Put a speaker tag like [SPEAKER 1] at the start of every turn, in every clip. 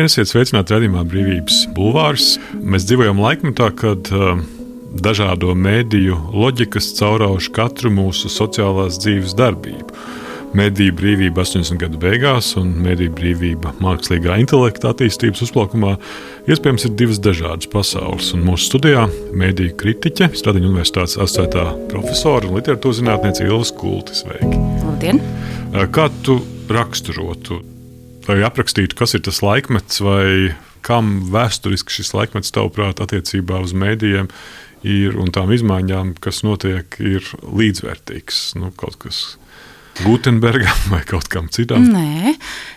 [SPEAKER 1] Labdien, esiet sveicināti redzamā brīvības bulvārs. Mēs dzīvojam laikmetā, kad uh, dažādo mēdīju loģikas caurauž katru mūsu sociālās dzīves darbību. Mēdīņu brīvība 80. gadu beigās un mēdīņu brīvība mākslīgā intelekta attīstības uzplaukumā iespējams ir divas dažādas pasaules. Un mūsu studijā mēdīņu kritiķe, Stradiņu universitātes asociētā profesora un literatūras zinātniece Ilva Kultis. Sveiki!
[SPEAKER 2] Labdien!
[SPEAKER 1] Kā tu raksturotu vai aprakstītu, kas ir tas laikmets, vai kam vēsturiski šis laikmets, tavuprāt, attiecībā uz mēdījiem ir un tām izmaiņām, kas notiek, ir līdzvērtīgs? Nu, kaut kas Gutenbergam vai kaut kam citam?
[SPEAKER 2] Nē,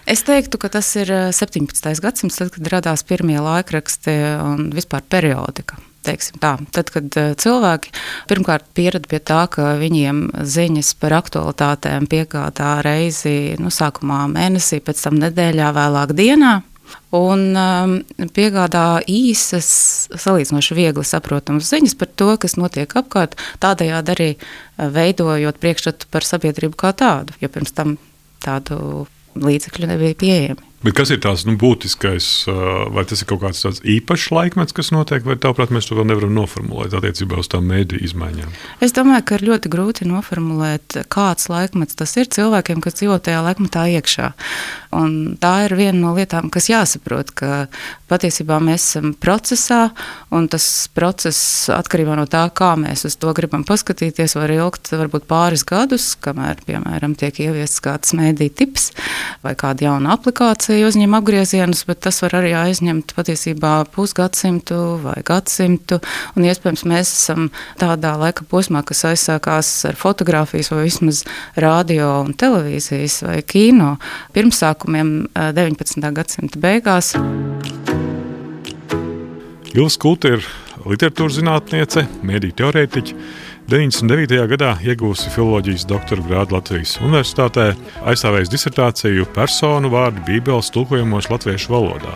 [SPEAKER 2] es teiktu, ka tas ir 17. Eh, gadsimts, tad, kad radās pirmie laikraksti un vispār periodika. Tā, tad, kad eh, cilvēki pirmkārt pierada pie tā, ka viņiem ziņas par aktualitātēm piegādā reizi nu, sākumā mēnesī, pēc tam nedēļā, vēlāk dienā, un um, piegādā īsas, salīdzinoši viegli saprotamas ziņas par to, kas notiek apkārt, tādējādi arī uh, veidojot priekšstatu par sabiedrību kā tādu, jo pirms tam tādu līdzekļu nebija pieejami.
[SPEAKER 1] Bet kas ir tās nu, būtiskais, vai tas ir kaut kāds īpašs laikmets, kas notiek, vai tavuprāt, mēs to vēl nevaram noformulēt attiecībā uz tām mēdīju izmaiņām?
[SPEAKER 2] Es domāju, ka ir ļoti grūti noformulēt, kāds laikmets tas ir cilvēkiem, kas dzīvo tajā laikmetā iekšā. Un tā ir viena no lietām, kas jāsaprot, ka patiesībā mēs esam procesā, un tas process atkarībā no tā, kā mēs uz to gribam paskatīties, var ilgt varbūt pāris gadus, kamēr, piemēram, tiek ieviests kāds mēdīju tips vai kāda jauna aplikācija inflācija uzņem apgriezienus, bet tas var arī aizņemt patiesībā pusgadsimtu vai gadsimtu. Un iespējams, mēs esam tādā laika posmā, kas aizsākās ar fotografijas vai vismaz radio un televīzijas vai kino pirmsākumiem 19. Eh, gadsimta beigās.
[SPEAKER 1] Ilva Kulta ir literatūras zinātniece, mēdīņu teorētiķe 99. gadā iegūsi filozofijas doktora grādu Latvijas Universitātē, aizstāvējis disertāciju personu vārdu Bībeles tulkojumos latviešu valodā.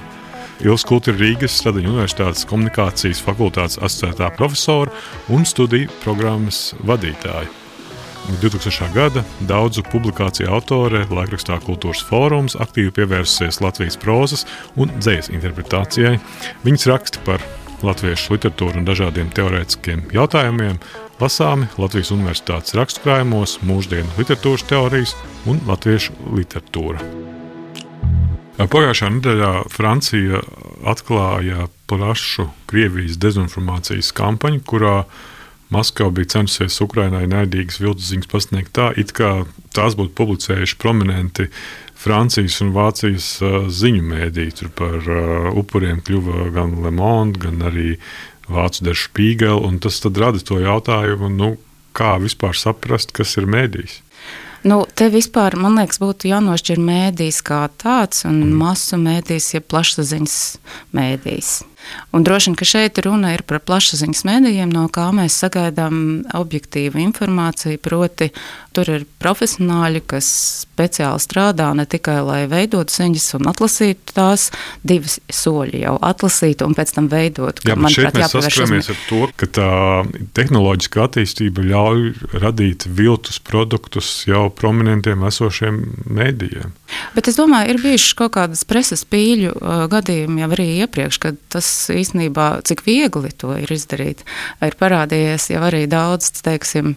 [SPEAKER 1] Ilgs Kulta ir Rīgas Stradiņu Universitātes komunikācijas fakultātes asociētā profesora un studiju programmas vadītāja. 2000. gada daudzu publikāciju autore laikrakstā Kultūras fórums aktīvi pievērsusies Latvijas prozas un dzīslas interpretācijai. Viņas raksta par latviešu literatūru un dažādiem teorētiskiem jautājumiem, lasāmi Latvijas Universitātes rakstkrājumos, mūsdienu literatūras teorijas un latviešu literatūra. Pagājušā nedēļā Francija atklāja plašu Krievijas dezinformācijas kampaņu, kurā Maskava bija censusies Ukrainai naidīgas viltus ziņas pasniegt tā, it kā tās būtu publicējuši prominenti Francijas un Vācijas uh, ziņu mēdī. Tur par uh, upuriem kļuva gan Le Monde, gan arī vācu dažu spīgeli, un tas rada to jautājumu, nu, kā vispār saprast, kas ir mēdījis.
[SPEAKER 2] Nu, te vispār, man liekas, būtu jānošķir mēdījis kā tāds un mm. masu mēdījis, ja plašsaziņas mēdījis. Un droši vien, ka šeit runa ir par plašsaziņas mēdījiem, no kā mēs sagaidām objektīvu informāciju. Proti, tur ir profesionāļi, kas speciāli strādā ne tikai lai veidotu ziņas un atlasītu tās, divas soļi jau atlasītu un pēc tam veidot.
[SPEAKER 1] Jā, bet šeit mēs saskaramies ar to, ka tā tehnoloģiskā attīstība ļauj radīt viltus produktus jau prominentiem esošiem mēdījiem.
[SPEAKER 2] Bet es domāju, ir bijuši kaut kādas preses pīļu uh, gadījumi jau arī iepriekš, kad tas īstenībā, cik viegli to ir izdarīt, ir parādījies jau arī daudz, teiksim,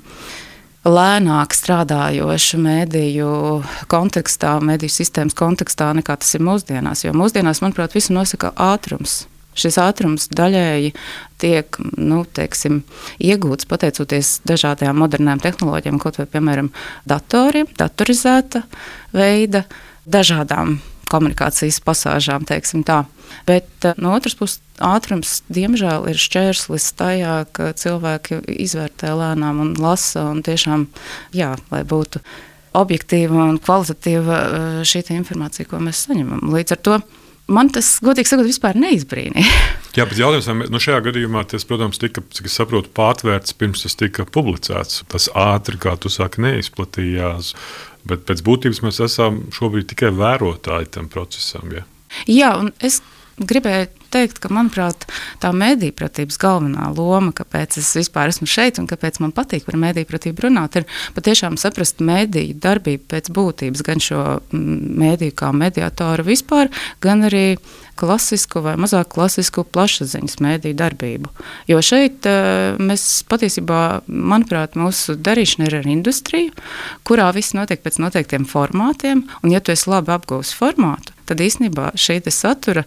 [SPEAKER 2] lēnāk strādājošu mediju kontekstā, mediju sistēmas kontekstā, nekā tas ir mūsdienās. Jo mūsdienās, manuprāt, visu nosaka ātrums. Šis ātrums daļēji tiek nu, teiksim, iegūts pateicoties dažādām modernām tehnoloģijām, kaut vai piemēram datoriem, datorizēta veida, dažādām komunikācijas pasāžām. Bet eh, no otras puses, ātrums diemžēl ir šķērslis tajā, ka cilvēki izvērtē lēnām un lasa un tiešām, jā, lai būtu objektīva un kvalitatīva eh, šī informācija, ko mēs saņemam. Līdz ar to man tas, godīgi sakot, vispār neizbrīnīja.
[SPEAKER 1] Jā, bet jautājums, nu šajā gadījumā tas, protams, tika, cik es saprotu, pārtvērts pirms tas tika publicēts. Tas ātri, kā tu saki, neizplatījās. Bet pēc būtības mēs esam šobrīd tikai vērotāji tam procesam. Ja?
[SPEAKER 2] Jā, un es gribēju teikt, ka, manuprāt, tā mēdīpratības galvenā loma, kāpēc es vispār esmu šeit un kāpēc man patīk par mēdīpratību runāt, ir patiešām saprast mēdīju darbību pēc būtības, gan šo mēdīju kā mediātoru vispār, gan arī klasisku vai mazāk klasisku plašsaziņas mēdīju darbību. Jo šeit uh, mēs patiesībā, manuprāt, mūsu darīšana ir ar industriju, kurā viss notiek pēc noteiktiem formātiem, un ja tu esi labi apgūs formātu, tad īstenībā šī satura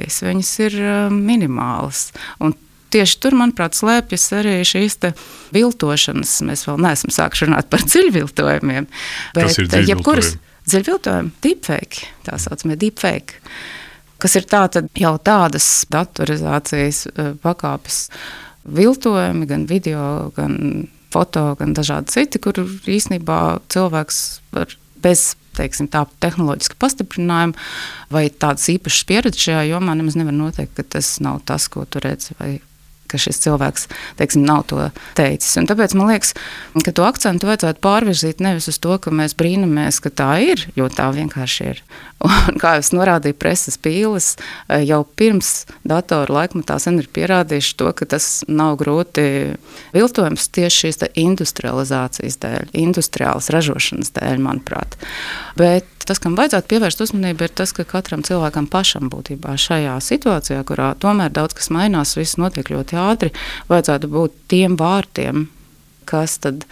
[SPEAKER 2] variācijas ir uh, minimālas. Un Tieši tur, manuprāt, slēpjas arī šīs viltošanas. Mēs vēl neesam sākuši runāt par dziļviltojumiem.
[SPEAKER 1] Bet, dziļviltojumi? Jebkuras
[SPEAKER 2] dziļviltojumi, deepfake, tā saucamie deepfake kas ir tā, jau tādas datorizācijas eh, pakāpes viltojumi, gan video, gan foto, gan dažādi citi, kur īsnībā cilvēks var bez teiksim, tā tehnoloģiska pastiprinājuma vai tādas īpašas pieredzes šajā jomā nemaz nevar noteikt, ka tas nav tas, ko tu redzi vai ka šis cilvēks teiksim, nav to teicis. Un tāpēc man liekas, ka to akcentu vajadzētu pārvirzīt nevis uz to, ka mēs brīnamies, ka tā ir, jo tā vienkārši ir. Un, kā jau es norādīju, preses pīles eh, jau pirms datoru laikmetā sen ir pierādījuši to, ka tas nav grūti viltojums tieši šīs industrializācijas dēļ, industriālas ražošanas dēļ, manuprāt. Bet tas, kam vajadzētu pievērst uzmanību, ir tas, ka katram cilvēkam pašam būtībā šajā situācijā, kurā tomēr daudz kas mainās, viss notiek ļoti ātri, vajadzētu būt tiem vārtiem, kas tad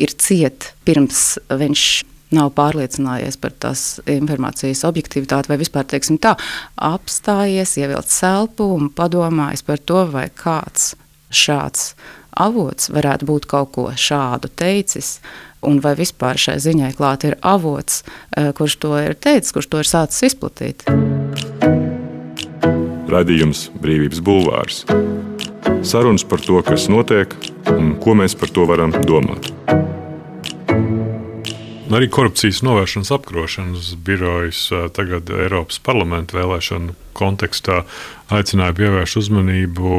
[SPEAKER 2] ir ciet pirms viņš nav pārliecinājies par tās informācijas objektivitāti, vai vispār tā, apstājies, ievilkt elpu un padomājis par to, vai kāds šāds avots varētu būt kaut ko šādu teicis, un vai vispār šai ziņai klāt ir avots, eh, kurš to ir teicis, kurš to ir sācis izplatīt.
[SPEAKER 1] Radījums Brīvības Bulvārs. Sarunas par to, kas notiek un ko mēs par to varam domāt. Arī korupcijas novēršanas apkarošanas birojas tagad Eiropas parlamenta vēlēšanu kontekstā aicināja pievērst uzmanību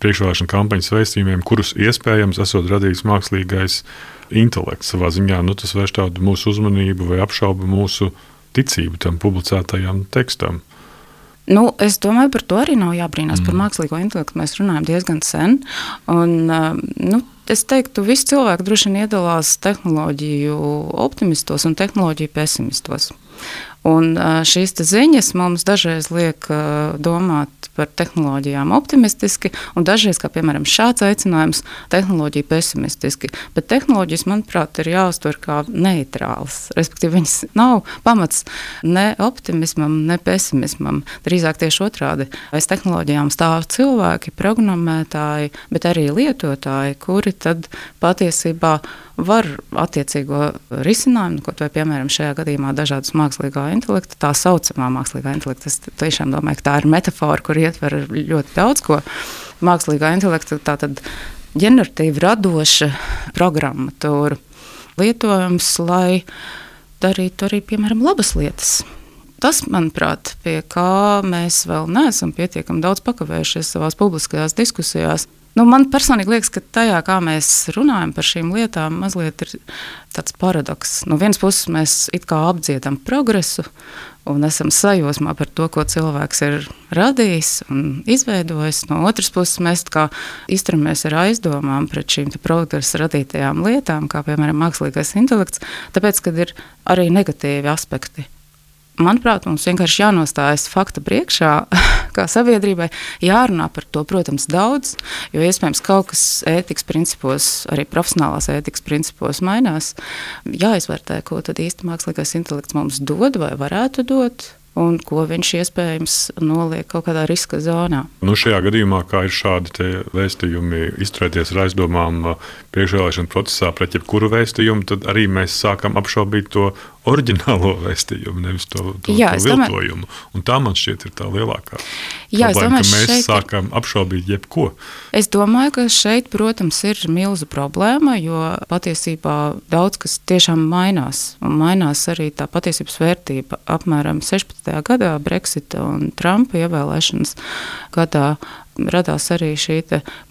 [SPEAKER 1] priekšvēlēšanu kampaņas veistījumiem, kurus iespējams esot radījis mākslīgais intelekts savā ziņā. Nu, tas vērš tādu mūsu uzmanību vai apšauba mūsu ticību tam publicētajam tekstam.
[SPEAKER 2] Nu, es domāju, par to arī nav jābrīnās. Mm. Par mākslīgo intelektu mēs runājam diezgan sen. Un, nu, es teiktu, ka visi cilvēki droši vien iedalās tehnoloģiju optimistos un tehnoloģiju pesimistos. Un šīs ziņas mums dažreiz liek domāt par tehnoloģijām optimistiski, un dažreiz, kā piemēram šāds aicinājums, tehnoloģija pesimistiski. Bet tehnoloģijas, manuprāt, ir jāuztver kā neitrāls. Respektīvi, viņas nav pamats ne optimismam, ne pesimismam. Drīzāk tieši otrādi. Aiz tehnoloģijām stāv cilvēki, programmētāji, bet arī lietotāji, kuri tad patiesībā var attiecīgo risinājumu, ko vai, piemēram šajā gadījumā dažādas mākslīgā intelekta, tā saucamā mākslīgā intelekta. Es tiešām domāju, ka tā ir metafora, kur ietver ļoti daudz ko. Mākslīgā intelekta tā tad ģeneratīva, radoša programmatūra lietojums, lai darītu arī, piemēram, labas lietas. Tas, manuprāt, pie kā mēs vēl neesam pietiekami daudz pakavējušies savās publiskajās diskusijās, Nu, man personīgi liekas, ka tajā, kā mēs runājam par šīm lietām, mazliet ir tāds paradoks. No vienas puses, mēs it kā apdziedam progresu un esam sajūsmā par to, ko cilvēks ir radījis un izveidojis. No otras puses, mēs izturamies ar aizdomām pret šīm progresa radītajām lietām, kā piemēram mākslīgais intelekts, tāpēc, ka ir arī negatīvi aspekti manuprāt, mums vienkārši jānostājas fakta priekšā, kā sabiedrībai. Jārunā par to, protams, daudz, jo iespējams kaut kas ētikas principos, arī profesionālās ētikas principos mainās. Jāizvērtē, ko tad īsti mākslīgais intelekts mums dod vai varētu dot un ko viņš iespējams noliek kaut kādā riska zonā.
[SPEAKER 1] Nu, šajā gadījumā, kā ir šādi vēstījumi, izturēties ar aizdomām priekšvēlēšana procesā pret jebkuru vēstījumu, tad arī mēs sākam apšaubīt to oriģinālo vēstījumu, nevis to, to, Jā, to viltojumu. Un tā man šķiet ir tā lielākā Jā, problēma, domāju, mēs šeit... sākam apšaubīt jebko.
[SPEAKER 2] Es domāju, ka šeit, protams, ir milza problēma, jo patiesībā daudz kas tiešām mainās. Un mainās arī tā patiesības vērtība. Apmēram 16. gadā Brexita un Trumpa ievēlēšanas gadā radās arī šī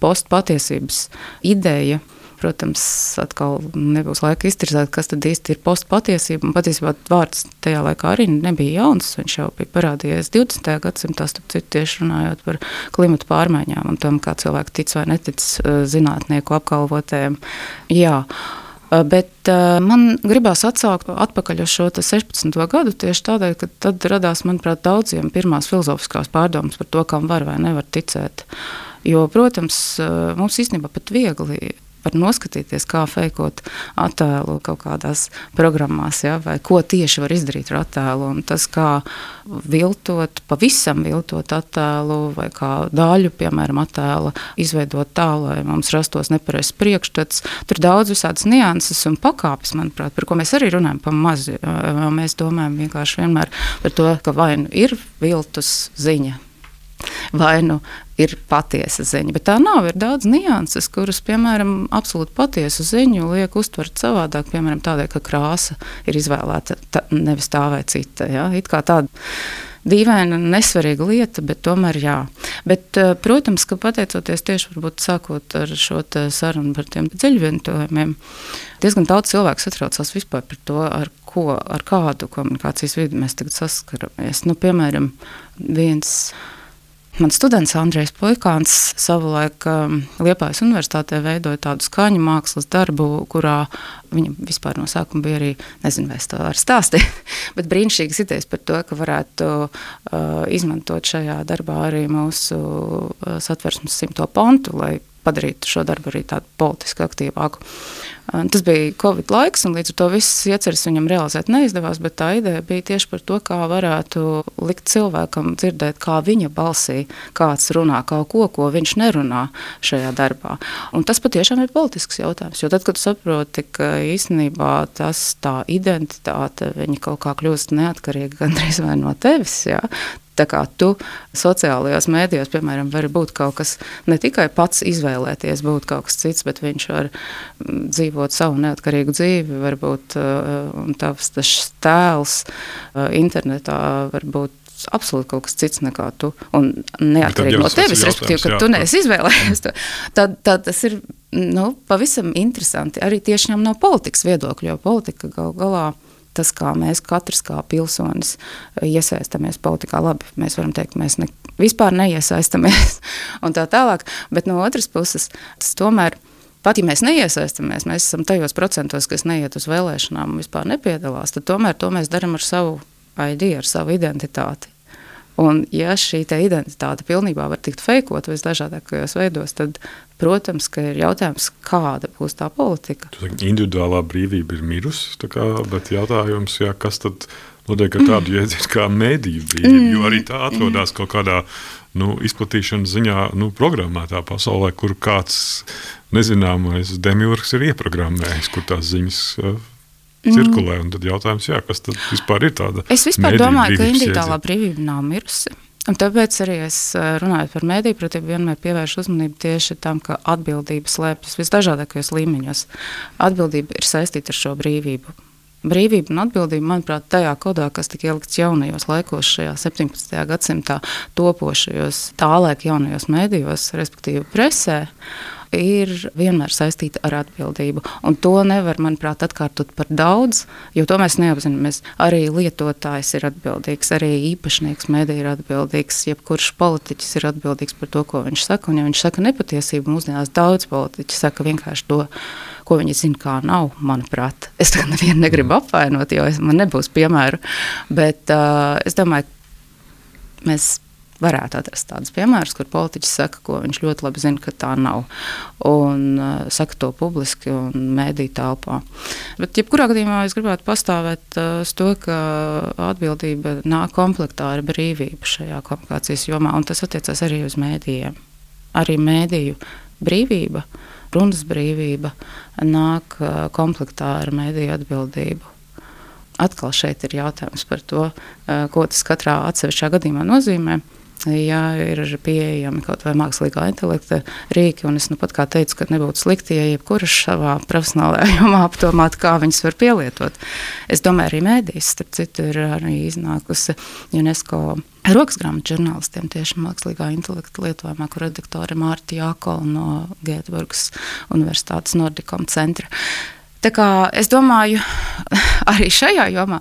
[SPEAKER 2] postpatiesības ideja Protams, atkal nebūs laika iztirzēt, kas tad īsti ir postpatiesība. Patiesībā vārds tajā laikā arī nebija jauns. Viņš jau bija parādījies 20. gadsimtā, citu, tieši runājot par klimatu pārmaiņām un tam, kā cilvēki tic vai netic eh, zinātnieku apgalvotēm. Jā. Eh, bet uh, man gribās atsaukt atpakaļ uz šo 16. gadu tieši tādēļ, ka tad radās, manuprāt, daudziem pirmās filozofiskās pārdomas par to, kam var vai nevar ticēt. Jo, protams, mums īstenībā pat viegli var noskatīties, kā fejkot attēlu kaut kādās programmās, ja, vai ko tieši var izdarīt ar attēlu. Un tas, kā viltot, pavisam viltot attēlu, vai kā daļu, piemēram, attēla izveidot tā, lai mums rastos nepareizs priekšstats. Tur daudz visādas nianses un pakāpes, manuprāt, par ko mēs arī runājam pa maz. Mēs domājam vienkārši vienmēr par to, ka vai nu ir viltus ziņa, vai nu ir patiesa ziņa. Bet tā nav. Ir daudz nianses, kuras, piemēram, absolūti patiesu ziņu liek uztvert savādāk. Piemēram, tādēļ, ka krāsa ir izvēlēta tā, nevis tā vai cita. Ja? It kā tāda dīvaina nesvarīga lieta, bet tomēr jā. Bet, eh, protams, ka pateicoties tieši varbūt, sākot ar šo sarunu par tiem dziļvietojumiem, diezgan daudz cilvēku satraucās vispār par to, ar ko, ar kādu komunikācijas vidi mēs tagad saskaramies. Nu, piemēram, viens Mans students Andrejs Poikāns savulaik um, Liepājas universitātē veidoja tādu skaņu mākslas darbu, kurā viņa vispār no sākuma bija arī, nezinu, vai es to varu stāstīt, bet brīnišķīgas idejas par to, ka varētu uh, izmantot šajā darbā arī mūsu uh, satversmes simto pontu, lai padarītu šo darbu arī tādu politiski aktīvāku. Tas bija Covid laiks, un līdz ar to visas ieceres viņam realizēt neizdevās, bet tā ideja bija tieši par to, kā varētu likt cilvēkam dzirdēt, kā viņa balsī kāds runā kaut ko, ko viņš nerunā šajā darbā. Un tas patiešām ir politisks jautājums, jo tad, kad saproti, ka īstenībā tas tā identitāte, viņa kaut kā kļūst neatkarīga gandrīz vai no tevis, ja, Tā kā tu sociālajos mēdījos, piemēram, vari būt kaut kas ne tikai pats izvēlēties, būt kaut kas cits, bet viņš var mm, dzīvot savu neatkarīgu dzīvi, varbūt uh, tavs tēls uh, internetā var būt absolūti kaut kas cits nekā tu. Un neatkarīgi no tevis, respektīvi, ka jā, tu neesi izvēlējies to. Tad, tad tas ir nu, pavisam interesanti arī tieši no politikas viedokļa, jo politika gal galā tas, kā mēs katrs kā pilsonis iesaistamies politikā. Labi, mēs varam teikt, mēs ne, vispār neiesaistamies un tā tālāk, bet no otras puses tas tomēr. Pat ja mēs neiesaistāmies, mēs esam tajos procentos, kas neiet uz vēlēšanām un vispār nepiedalās, tad tomēr to mēs darām ar savu ID, ar savu identitāti. Un, ja šī identitāte pilnībā var tikt fejkot visdažādākajos veidos, tad, protams, ir jautājums, kāda būs tā politika.
[SPEAKER 1] Saki, individuālā brīvība ir mirusi, kā, bet jautājums, jā, kas tad notiek ar tādu jēdzienu kā mediju brīvība, jo arī tā atrodas kaut kādā nu, izplatīšanas ziņā nu, programmētā pasaulē, kur kāds nezināmais demiurgs ir ieprogrammējis, kur tās ziņas cirkulē. Mm. Tad jautājums, jā, kas tad vispār ir tāda?
[SPEAKER 2] Es vispār domāju, ka individuālā brīvība nav mirusi. Un tāpēc arī es eh, runāju par mediju pratību, vienmēr pievēršu uzmanību tieši tam, ka atbildība slēpjas visdažādākajos līmeņos. Atbildība ir saistīta ar šo brīvību. Brīvība un atbildība, manuprāt, tajā kodā, kas tika ielikts jaunajos laikos, šajā 17. gadsimtā topošajos, tālāk jaunajos mēdījos, respektīvi presē, ir vienmēr saistīta ar atbildību. Un to nevar, manuprāt, atkārtot par daudz, jo to mēs neapzināmies. Arī lietotājs ir atbildīgs, arī īpašnieks medija ir atbildīgs, jebkurš politiķis ir atbildīgs par to, ko viņš saka. Un, ja viņš saka nepatiesību, mūsdienās daudz politiķi saka vienkārši to, ko viņi zina, kā nav, manuprāt. Es to nevienu negribu apvainot, jo man nebūs piemēru, bet uh, es domāju, mēs varētu atrast tādus piemērus, kur politiķis saka, ko viņš ļoti labi zina, ka tā nav. Un uh, saka to publiski un mēdī telpā. Bet, jebkurā gadījumā, es gribētu pastāvēt uh, uz to, ka atbildība nāk komplektā ar brīvību šajā komunikācijas jomā, un tas attiecas arī uz mēdījiem. Arī mēdīju brīvība, runas brīvība nāk uh, komplektā ar mēdīju atbildību. Atkal šeit ir jautājums par to, uh, ko tas katrā atsevišķā gadījumā nozīmē. Ja ir pieejami kaut vai mākslīgā intelekta rīki. Es nu pat kā teicu, ka nebūtu slikti, ja jebkurš savā profesionālajā jomā apdomātu, kā viņus var pielietot. Es domāju, arī mēdīs, starp citu, ir arī iznākusi UNESCO. Rokas grāmatu žurnālistiem tieši mākslīgā intelekta lietojumā, kur redaktore Mārta Jākola no Gēteburgas Universitātes Nordikom centra. Tā kā es domāju, arī šajā jomā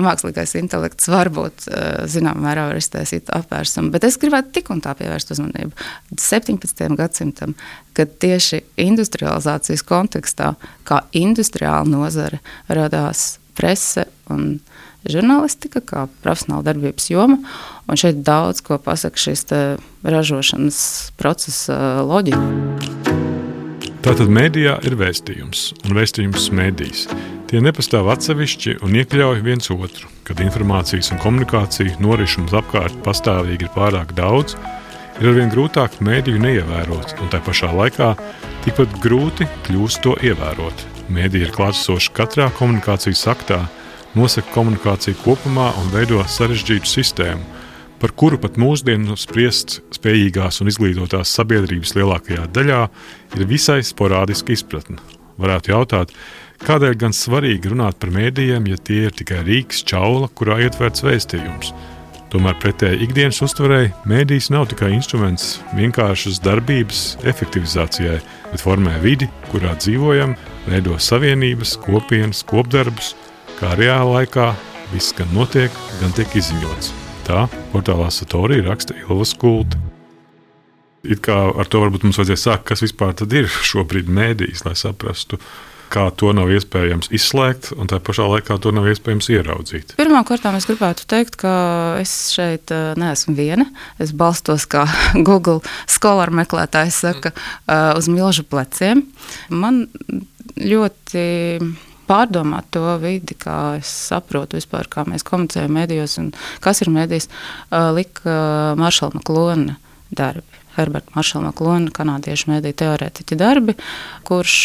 [SPEAKER 2] mākslīgais intelekts varbūt eh, zināmā mērā var iztaisīt apvērsumu, bet es gribētu tik un tā pievērst uzmanību 17. gadsimtam, kad tieši industrializācijas kontekstā, kā industriāla nozare, radās prese un žurnālistika, kā profesionāla darbības joma. Un šeit daudz ko pasaka šis ražošanas procesa loģika.
[SPEAKER 1] Tātad mēdījā ir vēstījums, un vēstījums mēdīs. Tie nepastāv atsevišķi un iekļauj viens otru. Kad informācijas un komunikācija norisinās apkārt pastāvīgi ir pārāk daudz, ir arvien grūtāk mēdīju neievērot, un tā pašā laikā tikpat grūti kļūst to ievērot. Mēdīja ir klātesoša katrā komunikācijas aktā, nosaka komunikāciju kopumā un veido sarežģītu sistēmu par kuru pat mūsdienu spriest spējīgās un izglītotās sabiedrības lielākajā daļā ir visai sporādiska izpratne. Varētu jautāt, kādēļ gan svarīgi runāt par mēdījiem, ja tie ir tikai rīks, čaula, kurā ietverts vēstījums. Tomēr pretēji ikdienas uztverēji, mēdījis nav tikai instruments vienkāršas darbības efektivizācijai, bet formē vidi, kurā dzīvojam, veido savienības, kopienas, kopdarbus, kā reāla laikā viss gan notiek, gan tiek izziņots. Tā portālā Satorija raksta Ilvas kulta. It kā ar to varbūt mums vajadzēja sākt, kas vispār ir šobrīd mēdījis, lai saprastu, kā to nav iespējams izslēgt, un tā pašā laikā to nav iespējams ieraudzīt.
[SPEAKER 2] Pirmkārt, es gribētu teikt, ka es šeit eh, neesmu viena. Es balstos, kā Google skolāra meklētājs saka, eh, uz milzu pleciem. Man ļoti pārdomāt to vidi, kā es saprotu vispār, kā mēs komunicējam medijos un kas ir medijas, lika Maršala Maklona darbi. Herberta Maršala Maklona, kanādiešu mediju teorētiķa darbi, kurš,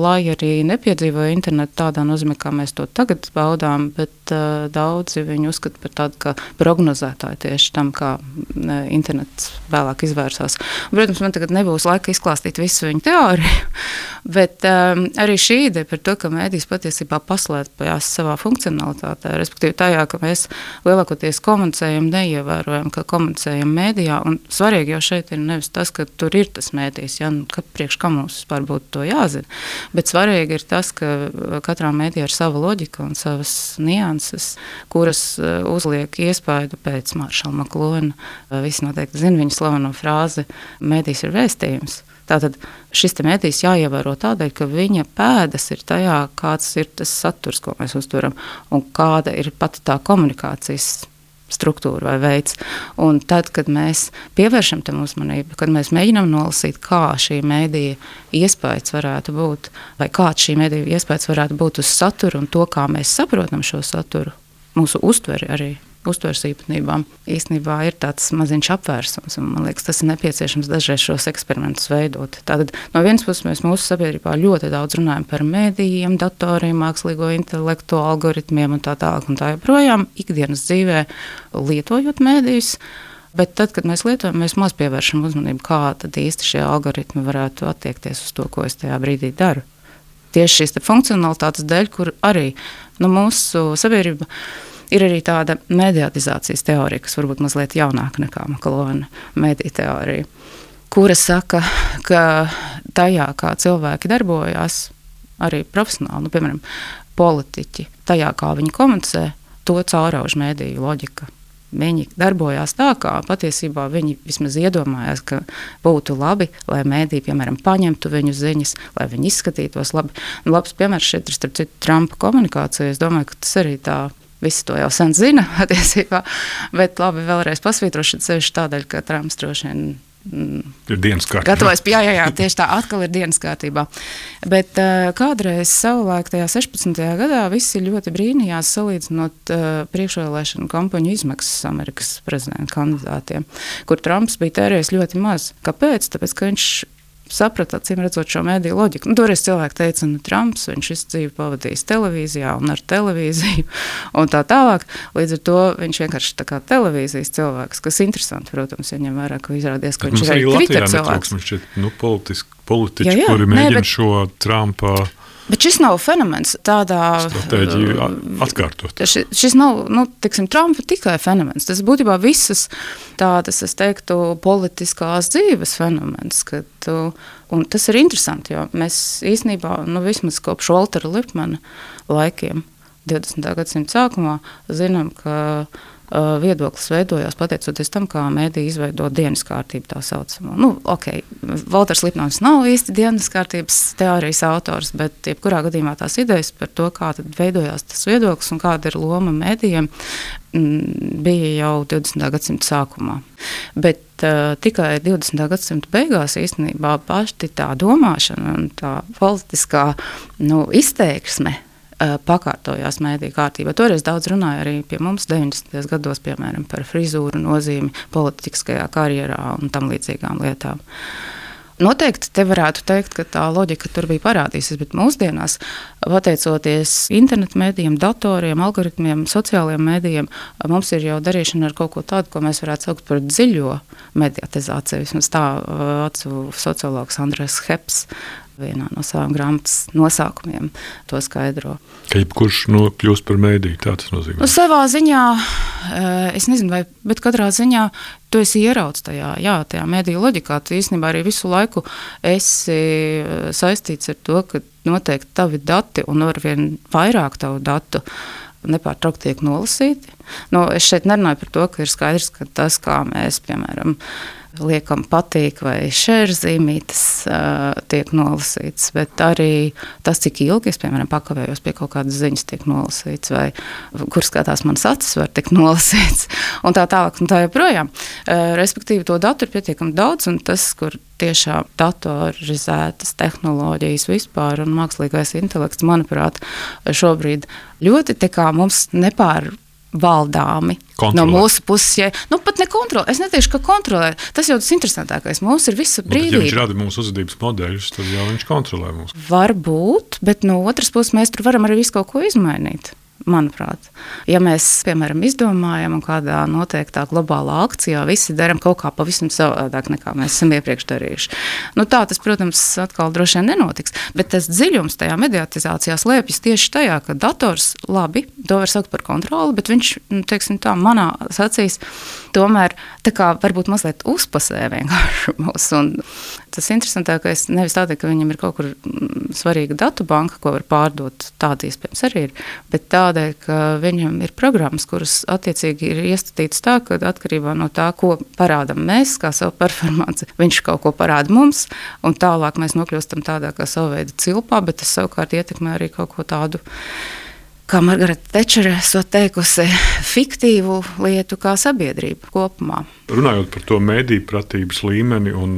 [SPEAKER 2] lai arī nepiedzīvoja internetu tādā nozīmē, kā mēs to tagad baudām, bet uh, daudzi viņu uzskata par tādu prognozētāju tieši tam, kā uh, internets vēlāk izvērsās. Un, protams, man tagad nebūs laika izklāstīt visu viņu teoriju, Bet um, arī šī ideja par to, ka mēdīs patiesībā paslēpjas savā funkcionalitātē, respektīvi tajā, ka mēs lielākoties komunicējam, neievērojam, ka komunicējam mēdījā. Svarīgi jau šeit ir nevis tas, ka tur ir tas mēdījis, ja, nu, ka priekš kā mums vispār būtu to jāzina, bet svarīgi ir tas, ka katrā mēdījā ir sava loģika un savas nianses, kuras uh, uzliek iespaidu pēc Maršala Maklona. Visi noteikti zina viņa slaveno frāzi: Mēdījis ir vēstījums. Tātad šis mēdījis jāievēro tādēļ, ka viņa pēdas ir tajā, kāds ir tas saturs, ko mēs uztveram, un kāda ir pati tā komunikācijas struktūra vai veids. Un tad, kad mēs pievēršam tam uzmanību, kad mēs mēģinām nolasīt, kā šī mēdīja iespējas varētu būt, vai kāds šī mēdīja iespējas varētu būt uz saturu un to, kā mēs saprotam šo saturu, mūsu uztveri arī uztveres īpatnībām. Īstenībā ir tāds maziņš apvērsums, man liekas, tas ir nepieciešams dažreiz šos eksperimentus veidot. Tātad no vienas puses mēs mūsu sabiedrībā ļoti daudz runājam par mēdījiem, datoriem, mākslīgo intelektu, algoritmiem un tā tālāk un tā joprojām ikdienas dzīvē lietojot mēdījus. Bet tad, kad mēs lietojam, mēs maz pievēršam uzmanību, kā īsti šie algoritmi varētu attiekties uz to, ko es tajā brīdī daru. Tieši šīs funkcionalitātes dēļ, kur arī nu, mūsu sabiedrība ir Ir arī tāda mediatizācijas teorija, kas varbūt mazliet jaunāka nekā Makalona mediju teorija, kura saka, ka tajā, kā cilvēki darbojas, arī profesionāli, nu, piemēram, politiķi, tajā, kā viņi komunicē, to caurauž mediju loģika. Viņi darbojās tā, kā patiesībā viņi vismaz iedomājās, ka būtu labi, lai mēdī, piemēram, paņemtu viņu ziņas, lai viņi izskatītos labi. Un labs piemērs šeit ir starp citu Trumpa komunikācija. Es domāju, ka tas arī tā Visi to jau sen zina, attiecībā. Bet labi, vēlreiz pasvītrošu sevišķi tādēļ, ka Trumps droši vien
[SPEAKER 1] mm, ir dienas kārtībā.
[SPEAKER 2] Gatavojas, jā, jā, jā, tieši tā, atkal ir dienas kārtībā. Bet uh, kādreiz savulaik, tajā 16. gadā, visi ļoti brīnījās salīdzinot uh, priekšvēlēšanu kampaņu izmaksas Amerikas prezidenta kandidātiem, kur Trumps bija tērējis ļoti maz. Kāpēc? Tāpēc, ka viņš saprata, acīm redzot, šo mēdīju loģiku. Nu, toreiz cilvēki teica, ka nu, Trumps viņš visu dzīvi pavadījis televīzijā un ar televīziju un tā tālāk. Līdz ar to viņš vienkārši ir televīzijas cilvēks, kas ir interesanti, protams, ja ņem vērā, ka izrādās, ka viņš ir arī Twitter cilvēks.
[SPEAKER 1] Šķiet, nu, politiski, politiķi, jā, jā. kuri mēģina ne, bet... šo Trumpa
[SPEAKER 2] Bet šis nav fenomens tādā
[SPEAKER 1] stratēģiju uh, atkārtot.
[SPEAKER 2] Šis, šis nav, nu, tiksim, Trumpa tikai fenomens. Tas būtībā visas tādas, es teiktu, politiskās dzīves fenomens. Kad, un tas ir interesanti, jo mēs īstenībā, nu, vismaz kopš Waltera Lipmana laikiem, 20. gadsimta sākumā, zinām, ka viedoklis veidojās pateicoties tam, kā mēdī izveido dienas kārtību tā saucamo. Nu, okay, Valters Lipnons nav īsti dienas kārtības teorijas autors, bet jebkurā gadījumā tās idejas par to, kā veidojās tas viedoklis un kāda ir loma mēdījiem, mm, bija jau 20. gadsimta sākumā. Bet uh, tikai 20. gadsimta beigās īstenībā paši tā domāšana un tā politiskā nu, izteiksme pakārtojās mēdīņu kārtībā. Toreiz daudz runāja arī pie mums 90. gados, piemēram, par frizūru nozīmi politiskajā karjerā un tam līdzīgām lietām. Noteikti te varētu teikt, ka tā loģika tur bija parādījusies, bet mūsdienās, pateicoties internetu mēdījiem, datoriem, algoritmiem, sociālajiem mēdījiem, mums ir jau darīšana ar kaut ko tādu, ko mēs varētu saukt par dziļo mediatizāciju. Vismaz tā eh, acu sociologs Andrēs Heps vienā no savām grāmatas nosaukumiem to skaidro.
[SPEAKER 1] Ka jebkurš no kļūst par mēdīju, tā tas nozīmē?
[SPEAKER 2] Nu, savā ziņā, eh, es nezinu, vai, bet katrā ziņā tu esi ieraudzis tajā, jā, tajā mēdīju loģikā. Tu īstenībā arī visu laiku esi eh, saistīts ar to, ka noteikti tavi dati un arvien vairāk tavu datu nepārtraukti tiek nolasīti. Nu, es šeit nerunāju par to, ka ir skaidrs, ka tas, kā mēs, piemēram, liekam patīk vai šērzīmītes uh, tiek nolasīts, bet arī tas, cik ilgi es, piemēram, pakavējos pie kaut kādas ziņas, tiek nolasīts, vai kur skatās manas acis, var tikt nolasīts, un tā tālāk, un tā joprojām. Uh, respektīvi, to datu ir pietiekami daudz, un tas, kur tiešām datorizētas tehnoloģijas vispār un mākslīgais intelekts, manuprāt, šobrīd ļoti mums nepār valdāmi. Kontrolē. No mūsu puses, ja nu, pat nekontrolē. Es neteikšu, ka kontrolē. Tas jau tas interesantākais. Mums ir visa brīvība. Nu,
[SPEAKER 1] ja viņš rada mūsu uzvedības modeļus, tad jau viņš kontrolē mūs.
[SPEAKER 2] Varbūt, bet no otras puses mēs tur varam arī visu kaut ko izmainīt manuprāt. Ja mēs, piemēram, izdomājam un kādā noteiktā globālā akcijā visi darām kaut kā pavisam savādāk, nekā mēs esam iepriekš darījuši, nu, tā tas, protams, atkal droši vien nenotiks. Bet tas dziļums tajā mediatizācijā slēpjas tieši tajā, ka dators labi, to var saukt par kontroli, bet viņš, nu, teiksim, tā manā acīs, tomēr tā kā varbūt mazliet uzpasē vienkārši mūs. Un tas interesantākais nevis tādēļ, ka viņam ir kaut kur mm, svarīga datu banka, ko var pārdot, tāda iespējams arī ir, bet tādēļ, ka viņam ir programmas, kuras attiecīgi ir iestatītas tā, ka atkarībā no tā, ko parādām mēs, kā savu performanci, viņš kaut ko parāda mums, un tālāk mēs nokļūstam tādā kā savu veidu cilpā, bet tas savukārt ietekmē arī kaut ko tādu kā Margarita Tečere esot teikusi, fiktīvu lietu kā sabiedrība kopumā.
[SPEAKER 1] Runājot par to mediju pratības līmeni un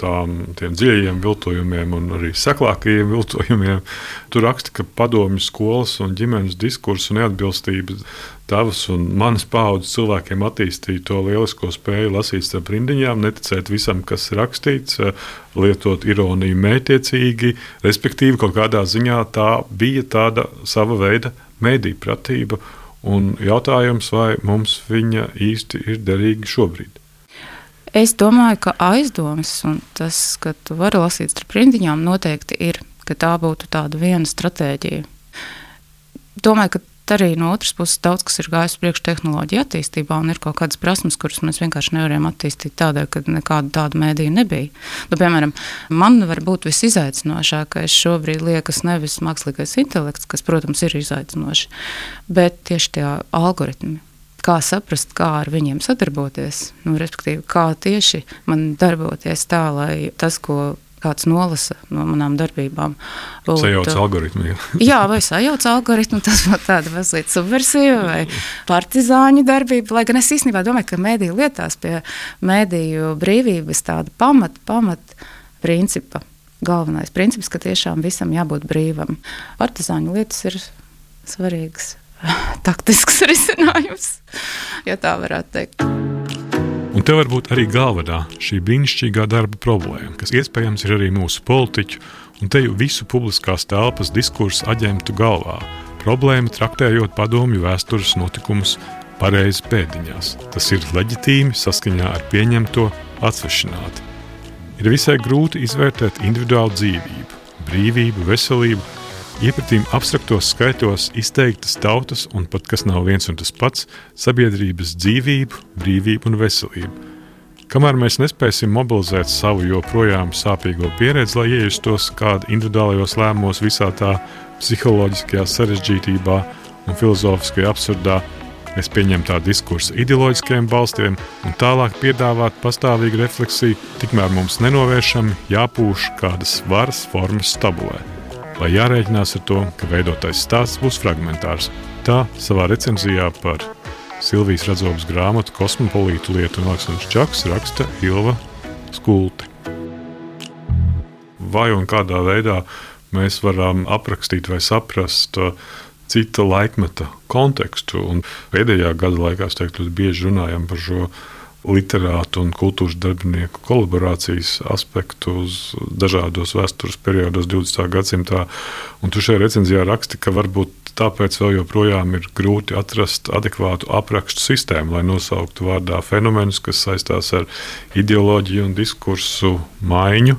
[SPEAKER 1] tām dziļajiem viltojumiem un arī seklākajiem viltojumiem, tur raksta, ka padomju skolas un ģimenes diskursu neatbilstība tavas un manas paudzes cilvēkiem attīstīja to lielisko spēju lasīt starp rindiņām, neticēt visam, kas ir rakstīts, lietot ironiju mētiecīgi, respektīvi kaut kādā ziņā tā bija tāda sava veida mēdī pratība. Un jautājums, vai mums viņa īsti ir derīga šobrīd?
[SPEAKER 2] Es domāju, ka aizdomas un tas, ka tu vari lasīt starp rindiņām, noteikti ir, ka tā būtu tāda viena stratēģija. Domāju, ka arī no otras puses daudz kas ir gājis priekš tehnoloģiju attīstībā, un ir kaut kādas prasmes, kuras mēs vienkārši nevarējām attīstīt tādēļ, ka nekāda tāda mēdīja nebija. Nu, piemēram, man varbūt visizaicinošākais šobrīd liekas nevis mākslīgais intelekts, kas, protams, ir izaicinoši, bet tieši tie algoritmi kā saprast, kā ar viņiem sadarboties. Nu, respektīvi, kā tieši man darboties tā, lai tas, ko kāds nolasa no manām darbībām.
[SPEAKER 1] Sajauc algoritmu. Jā.
[SPEAKER 2] vai sajauc algoritmu, tas būtu tāda mazliet subversiva vai partizāņu darbība. Lai gan es īstenībā domāju, ka mēdīju lietās pie mēdīju brīvības tāda pamat, pamat principa. Galvenais princips, ka tiešām visam jābūt brīvam. Partizāņu lietas ir svarīgas taktisks risinājums, ja tā varētu teikt.
[SPEAKER 1] Un te var būt arī galvenā šī brīnišķīgā darba problēma, kas iespējams ir arī mūsu politiķu un te jau visu publiskās telpas diskursu aģentu galvā. Problēma traktējot padomju vēstures notikumus pareizi pēdiņās. Tas ir leģitīmi saskaņā ar pieņemto atsvešināti. Ir visai grūti izvērtēt individuālu dzīvību, brīvību, veselību, iepratīm abstraktos skaitos izteiktas tautas un pat kas nav viens un tas pats - sabiedrības dzīvību, brīvību un veselību Kamēr mēs nespēsim mobilizēt savu joprojām sāpīgo pieredzi, lai iejustos kādā individuālajos lēmumos, visā tā psiholoģiskajā sarežģītībā un filozofiskajā absurdā, mēs pieņemam tādu diskursu ideoloģiskiem balstiem un tālāk piedāvāt pastāvīgu refleksiju, tikmēr mums nenovēršami jāpūš kādas varas formas stabulē. Lai jārēķinās ar to, ka veidotais stāsts būs fragmentārs. Tā savā recenzijā par Silvijas Radzovas grāmatu Kosmopolītu lietu un Aleksandrs Čaks raksta Ilva Skulti. Vai un kādā veidā mēs varam aprakstīt vai saprast uh, cita laikmeta kontekstu. Un pēdējā gada laikā, es teiktu, bieži runājam par šo literātu un kultūras darbinieku kolaborācijas aspektu uz dažādos vēstures periodos, 20. gadsimtā. Un tu šajā recenzijā raksti, ka varbūt Tāpēc vēl joprojām ir grūti atrast adekvātu aprakstu sistēmu, lai nosauktu vārdā fenomenus, kas saistās ar ideoloģiju un diskursu maiņu.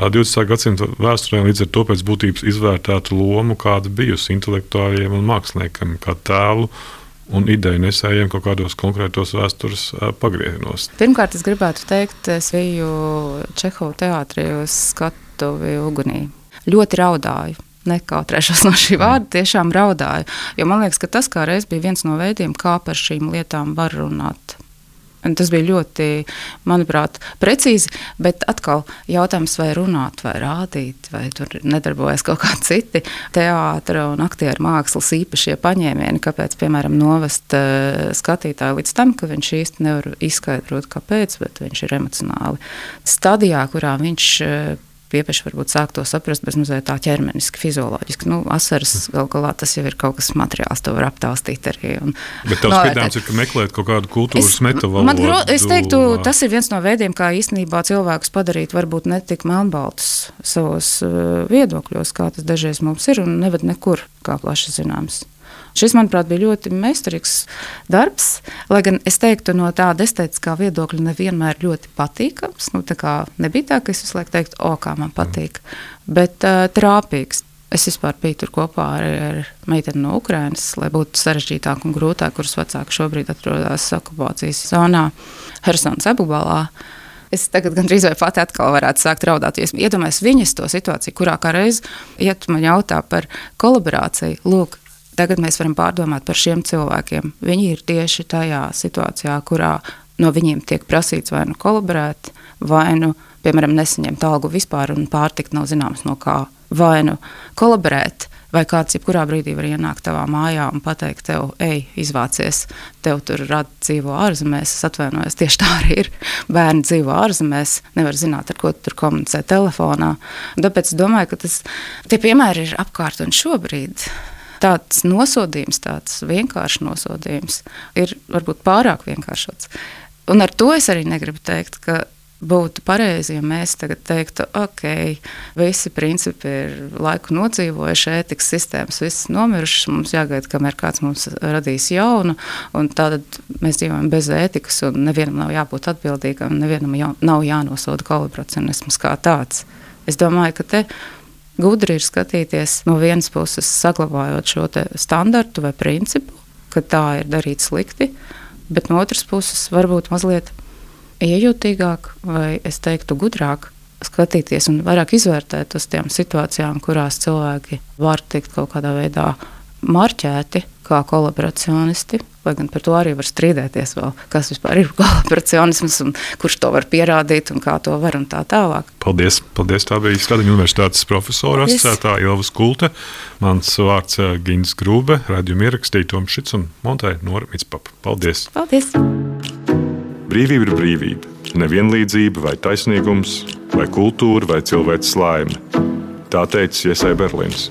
[SPEAKER 1] 20. gadsimta vēsturē līdz ar to pēc būtības izvērtētu lomu, kāda bijusi intelektuāļiem un māksliniekiem, kā tēlu un ideju nesējiem kaut kādos konkrētos vēstures pagriezienos.
[SPEAKER 2] Pirmkārt, es gribētu teikt, es biju Čehova teātrī uz skatuvi ugunī. Ļoti raudāju nekautrēšos no šī vārda, tiešām raudāju. Jo man liekas, ka tas kā reiz bija viens no veidiem, kā par šīm lietām var runāt. Un tas bija ļoti, manuprāt, precīzi. Bet atkal jautājums, vai runāt, vai rādīt, vai tur nedarbojas kaut kādi citi teātris un aktieru mākslas īpašie paņēmieni, kāpēc, piemēram, novest uh, skatītāju līdz tam, ka viņš īsti nevar izskaidrot, kāpēc, bet viņš ir emocionāli stadijā, kurā viņš. Uh, piepieši varbūt sāk to saprast bez mazliet tā ķermeniski, fizioloģiski. Nu, asaras mm. gal galā tas jau ir kaut kas materiāls, to var aptāstīt arī. Un,
[SPEAKER 1] Bet tavs spiedāms ir, ka meklēt kaut kādu kultūras.
[SPEAKER 2] Gro, es teiktu, tas ir viens no veidiem, kā īstenībā cilvēkus padarīt varbūt netik melnbaltus savos uh, viedokļos, kā tas dažreiz mums ir un neved nekur, kā plaši zināms. Šis, manuprāt, bija ļoti meistarīgs darbs. Lai gan es teiktu, no tāda estētiskā viedokļa nevienmēr ļoti patīkams. Nu, tā nebija tā, ka es visu laiku teiktu, o, kā man patīk, bet uh, trāpīgs. Es vispār biju tur kopā ar, ar meiteni no Ukrainas, lai būtu sarežģītāk un grūtāk, kuras vecāki šobrīd atrodas okupācijas zonā, Helsinas apgabalā. Es tagad gandrīz vai pati atkal varētu sākt raudāt. Ja iedomājieties viņas to situāciju, kurā kā reiz, tu man jautā par kolaborāciju, lūk, Tagad mēs varam pārdomāt par šiem cilvēkiem. Viņi ir tieši tajā situācijā, kurā no viņiem tiek prasīts vai nu kolaborēt, vai nu, piemēram, nesaņemt algu vispār un pārtikt nav zināms no kā. Vai nu kolaborēt, vai kāds jebkurā brīdī var ienākt tavā mājā un pateikt, tev, ej, izvācies, tev tur rada dzīvo ārzemēs. Es atvainojos, tieši tā arī ir. Bērni dzīvo ārzemēs, nevar zināt, ar ko tur komunicē telefonā. Tāpēc es domāju, ka tas, tie piemēri ir apkārt un šobrīd tāds nosodījums, tāds vienkāršs nosodījums, ir varbūt pārāk vienkāršots. Un ar to es arī negribu teikt, ka būtu pareizi, ja mēs tagad teiktu, ok, visi principi ir laiku nodzīvojuši, ētikas sistēmas, visas nomirušas, mums jāgaida, kamēr kāds mums radīs jaunu, un tad mēs dzīvojam bez ētikas, un nevienam nav jābūt atbildīgam, nevienam jau, nav jānosoda kolaboracionisms kā tāds. Es domāju, ka te Gudri ir skatīties no vienas puses, saglabājot šo standartu vai principu, ka tā ir darīt slikti, bet no otras puses varbūt mazliet iejūtīgāk vai es teiktu gudrāk skatīties un vairāk izvērtēt uz tām situācijām, kurās cilvēki var tikt kaut kādā veidā marķēti kā kolaboracionisti. Lai gan par to arī var strīdēties, vēl, kas vispār ir kolaboracionisms, un kurš to var pierādīt un kā to var un tā tālāk.
[SPEAKER 1] Paldies! paldies tā bija Skaņu universitātes profesora asociētā Ilva Skulte. Mans vārds eh, Gins Grūbe, radījuma ierakstīja Toms Šits un Montai Nora Mitspapa. Paldies!
[SPEAKER 2] Paldies!
[SPEAKER 1] Brīvība ir brīvība. Nevienlīdzība vai taisnīgums, vai kultūra vai cilvēks laime. Tā teica Iesai Berlīns